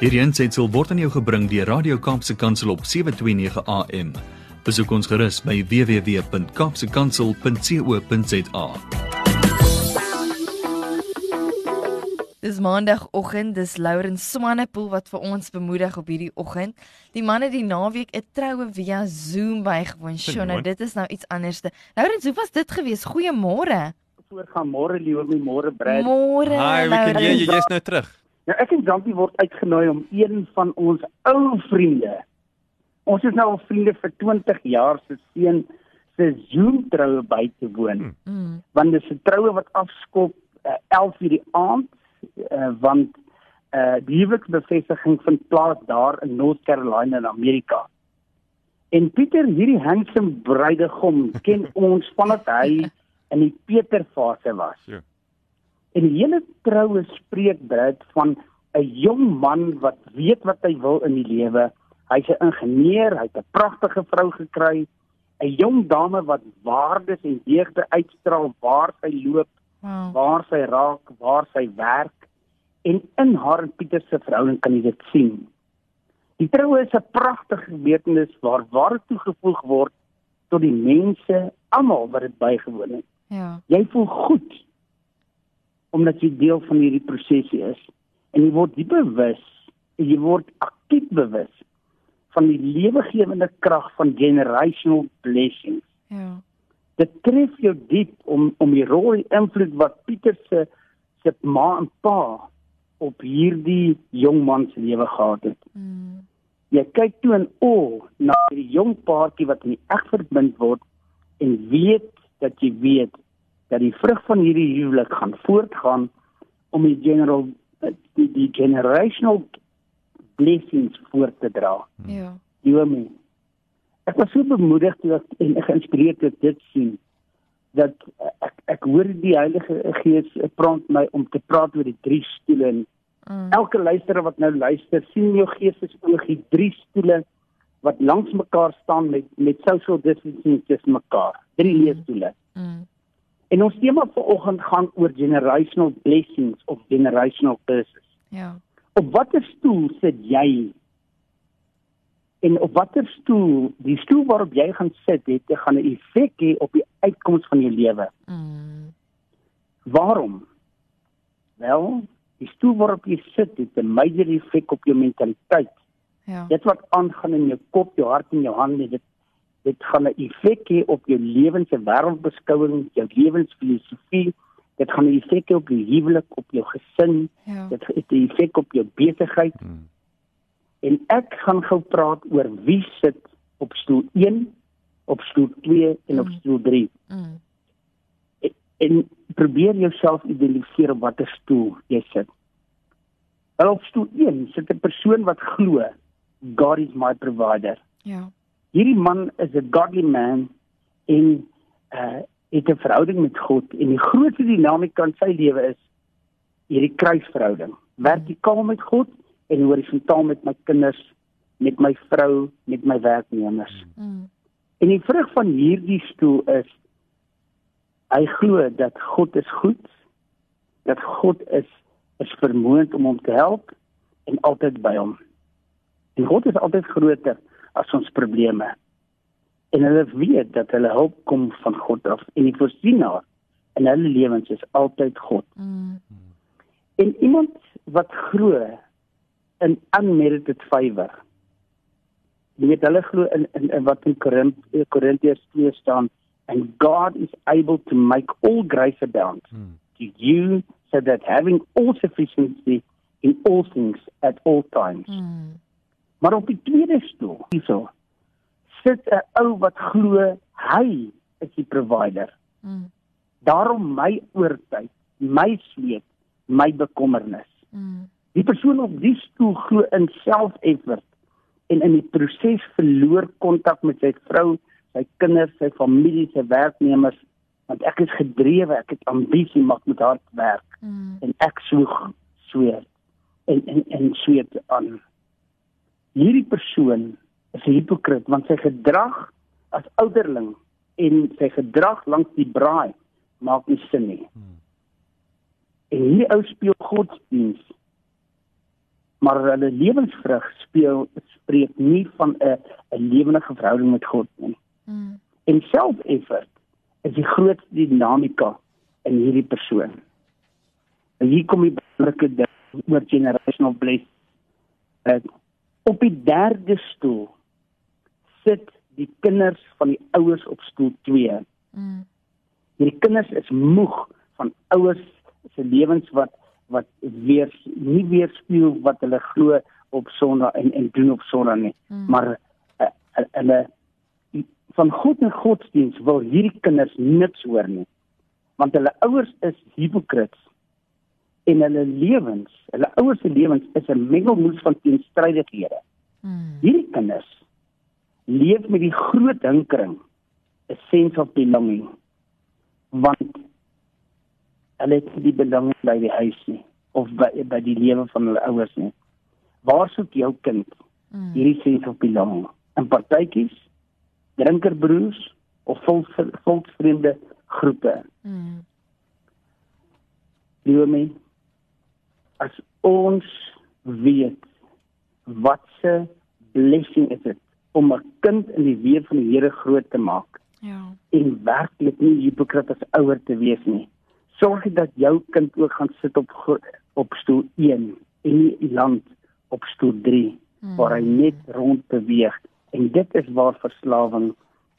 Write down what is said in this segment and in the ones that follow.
Hierdie aanseit word aan jou gebring deur Radio Kaapse Kansel op 7:29 AM. Besoek ons gerus by www.kapsekansel.co.za. Dis maandagooggend, dis Lauren Swanepoel wat vir ons bemoedig op hierdie oggend. Die man het die naweek 'n troue via Zoom bygewoon. Sjoe, nou dit is nou iets anderste. Lauren, hoe was dit geweest? Goeiemôre. Voorgaan môre liewe môre Brad. Môre. Hi, wie ken jy? Jy's nou terug. Nou ek en Jampie word uitgenooi om een van ons ou vriende. Ons is nou al vriende vir 20 jaar se seun se Zoom troue by te woon. Mm. Want dis 'n troue wat afskop uh, 11 uur die aand uh, want uh, die huweliksbevestiging vind plaas daar in North Carolina in Amerika. En Pieter, hierdie handsome bruidegom ken ons vandat hy in die Peterfase was. Ja. En die hele troue spreek Brad van 'n jong man wat weet wat hy wil in die lewe. Hy's 'n ingenieur, hy het 'n pragtige vrou gekry, 'n jong dame wat waardes en deugde uitstraal waar sy loop, Wow. waar sy raak, waar sy werk. En in haar en Pieter se verhouding kan jy dit sien. Die troue is 'n pragtige gebeurtenis waar waarde toegevoeg word tot die mense almal wat dit bygewoon het. Ja. Jy voel goed omdat jy deel van hierdie prosesie is en jy word diep bewus en jy word aktief bewus van die lewegewende krag van generational blessings. Ja. Dit tref jou diep om om die rol en invloed wat Pieter se se ma en pa op hierdie jong man se lewe gehad het. Mm. Jy kyk toe in o na die jong paartjie wat in die eg verbind word en weet dat jy weet dat die vrug van hierdie huwelik gaan voortgaan om die general die, die generational blessings voort te dra. Ja. Liewe my. Ek was so bemoedig toe ek en geïnspireerd toe ek dit sien dat ek ek hoor die Heilige Gees praat my om te praat oor die drie stoele en Mm. elke luisteraar wat nou luister, sien jou geestesoog die drie stoele wat langs mekaar staan met met social distancing tussen mekaar. Drie Mm. leesstoele. Mm. En ons tema vanoggend gaan oor generational blessings of generational curses. Ja. Op watter stoel sit jy? En op watter stoel, die stoel waarop jy gaan sit, het dit gaan 'n effek hê op die uitkoms van jou lewe. Mm. Waarom? Wel, die stoel waarop jy sit het 'n major effek op jou mentaliteit. Ja. Dit wat aangaan in jou kop, jou hart en jou hande, dit dit gaan 'n effek hê op jou lewens se wêreldbeskouing, jou lewensfilosofie. Dit gaan 'n effek hê op jou huwelik, op jou gesin, Ja. dit het 'n effek op jou besigheid. Hmm. En ek gaan gou praat oor wie sit op stoel 1, op stoel 2 en op Mm. stoel 3. Mm. En, en probeer jouself identifiseer op watter stoel jy sit. Wel op stoel 1 sit 'n persoon wat glo God is my provider. Ja. Hierdie man is 'n godly man en uh het 'n verhouding met God en die grootste dinamika in sy lewe is hierdie kruisverhouding. Vertikaal met God en horisontaal met my kinders, met my vrou, met my werknemers. Mm. En die vrug van hierdie stoel is hy glo dat God is goed, dat God is is vermoond om hom te help en altyd by hom. En God is altyd groter as ons probleme. En hulle weet dat hulle hulp kom van God af en die voorsienaar in hulle lewens is altyd God. Mm. En iemand wat glo in unmerited favor. Jy weet hulle glo in, in, in wat in Korint- Korintiërs 2 staan and God is able to make all grace abound Hmm. to you so that having all sufficiency in all things at all times. Mm. Maar op die tweede stoel, hierso, sit 'n ou wat glo hy is die provider. Mm. Daarom my oortyd, my sweet, my bekommernis. Mm. Die persoon op die stoel glo in self-effort en in die proses verloor kontak met sy vrou, sy kinders, sy familie, sy werknemers want ek is gedrewe, ek het ambisie, maar ek moet hard werk Mm. en ek soeg sweet en en en sweet aan. Hierdie persoon is 'n hipokrit want sy gedrag as ouderling en sy gedrag langs die braai maak nie sin nie. Hmm. En hierdie ou speel godsdiens maar hulle lewensvrug speel spreek nie van 'n 'n lewendige verhouding met God nie. Mm. En self-effort is die grootste dinamika in hierdie persoon. En hier kom die belangrike ding oor generational bless. Uh, op die derde stoel sit die kinders van die ouers op stoel 2. Mm. Hierdie kinders is moeg van ouers se lewens wat wat weer nie weer speel wat hulle glo op Sondag en en doen op Sondag nie. Mm. Maar uh, hulle van God en godsdiens wil hierdie kinders niks hoor nie. Want hulle ouers is hipokrits en hulle lewens, hulle ouers se lewens is 'n mengelmoes van teenstrydighede. Mm. Hierdie kinders leef met die groot hinkering, 'n sense of belonging. Want hulle het nie die belang by die huis nie of by by die lewe van hulle ouers nie. Waar soek jou kind mm. hierdie sense of belonging? In partytjies, drinkerbroers of volksvreemde groepe. Mm. Liewe as ons weet wat se blessing is dit om 'n kind in die weë van die Here groot te maak. Ja. En werklik nie hipokrit as ouer te wees nie sorg dat jou kind ook gaan sit op op stoel 1 en nie land op stoel 3 hmm. waar hy net rond beweeg en dit is waar verslawing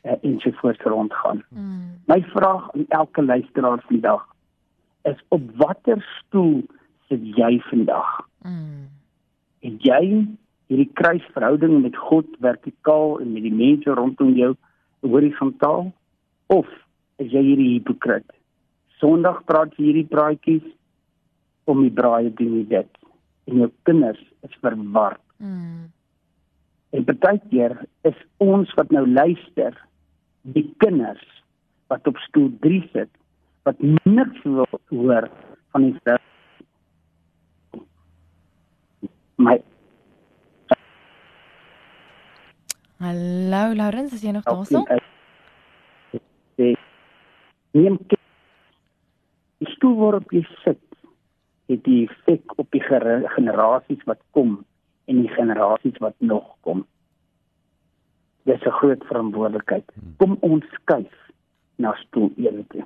uh, ensovoorts rondgaan. Hmm. My vraag aan elke luisteraar vandag is op watter stoel sit jy vandag? Hmm. En jy hierdie kruisverhouding met God vertikaal en met die mense rondom jou horisontaal of is jy hierdie hipokrit? Sondag praat jy hierdie praatjies om die braaie doen jy dit. En jou kinders is verward. Mm. En baie keer is ons wat nou luister, die kinders wat op stoel 3 sit, wat niks wil hoor van die vrou. My Hallo Laurens, is jy nog daar? Neem die stoel waarop jy sit het die effek op die generasies wat kom en die generasies wat nog kom. Dis 'n groot verantwoordelikheid. Kom ons skuif na stoel 1 toe.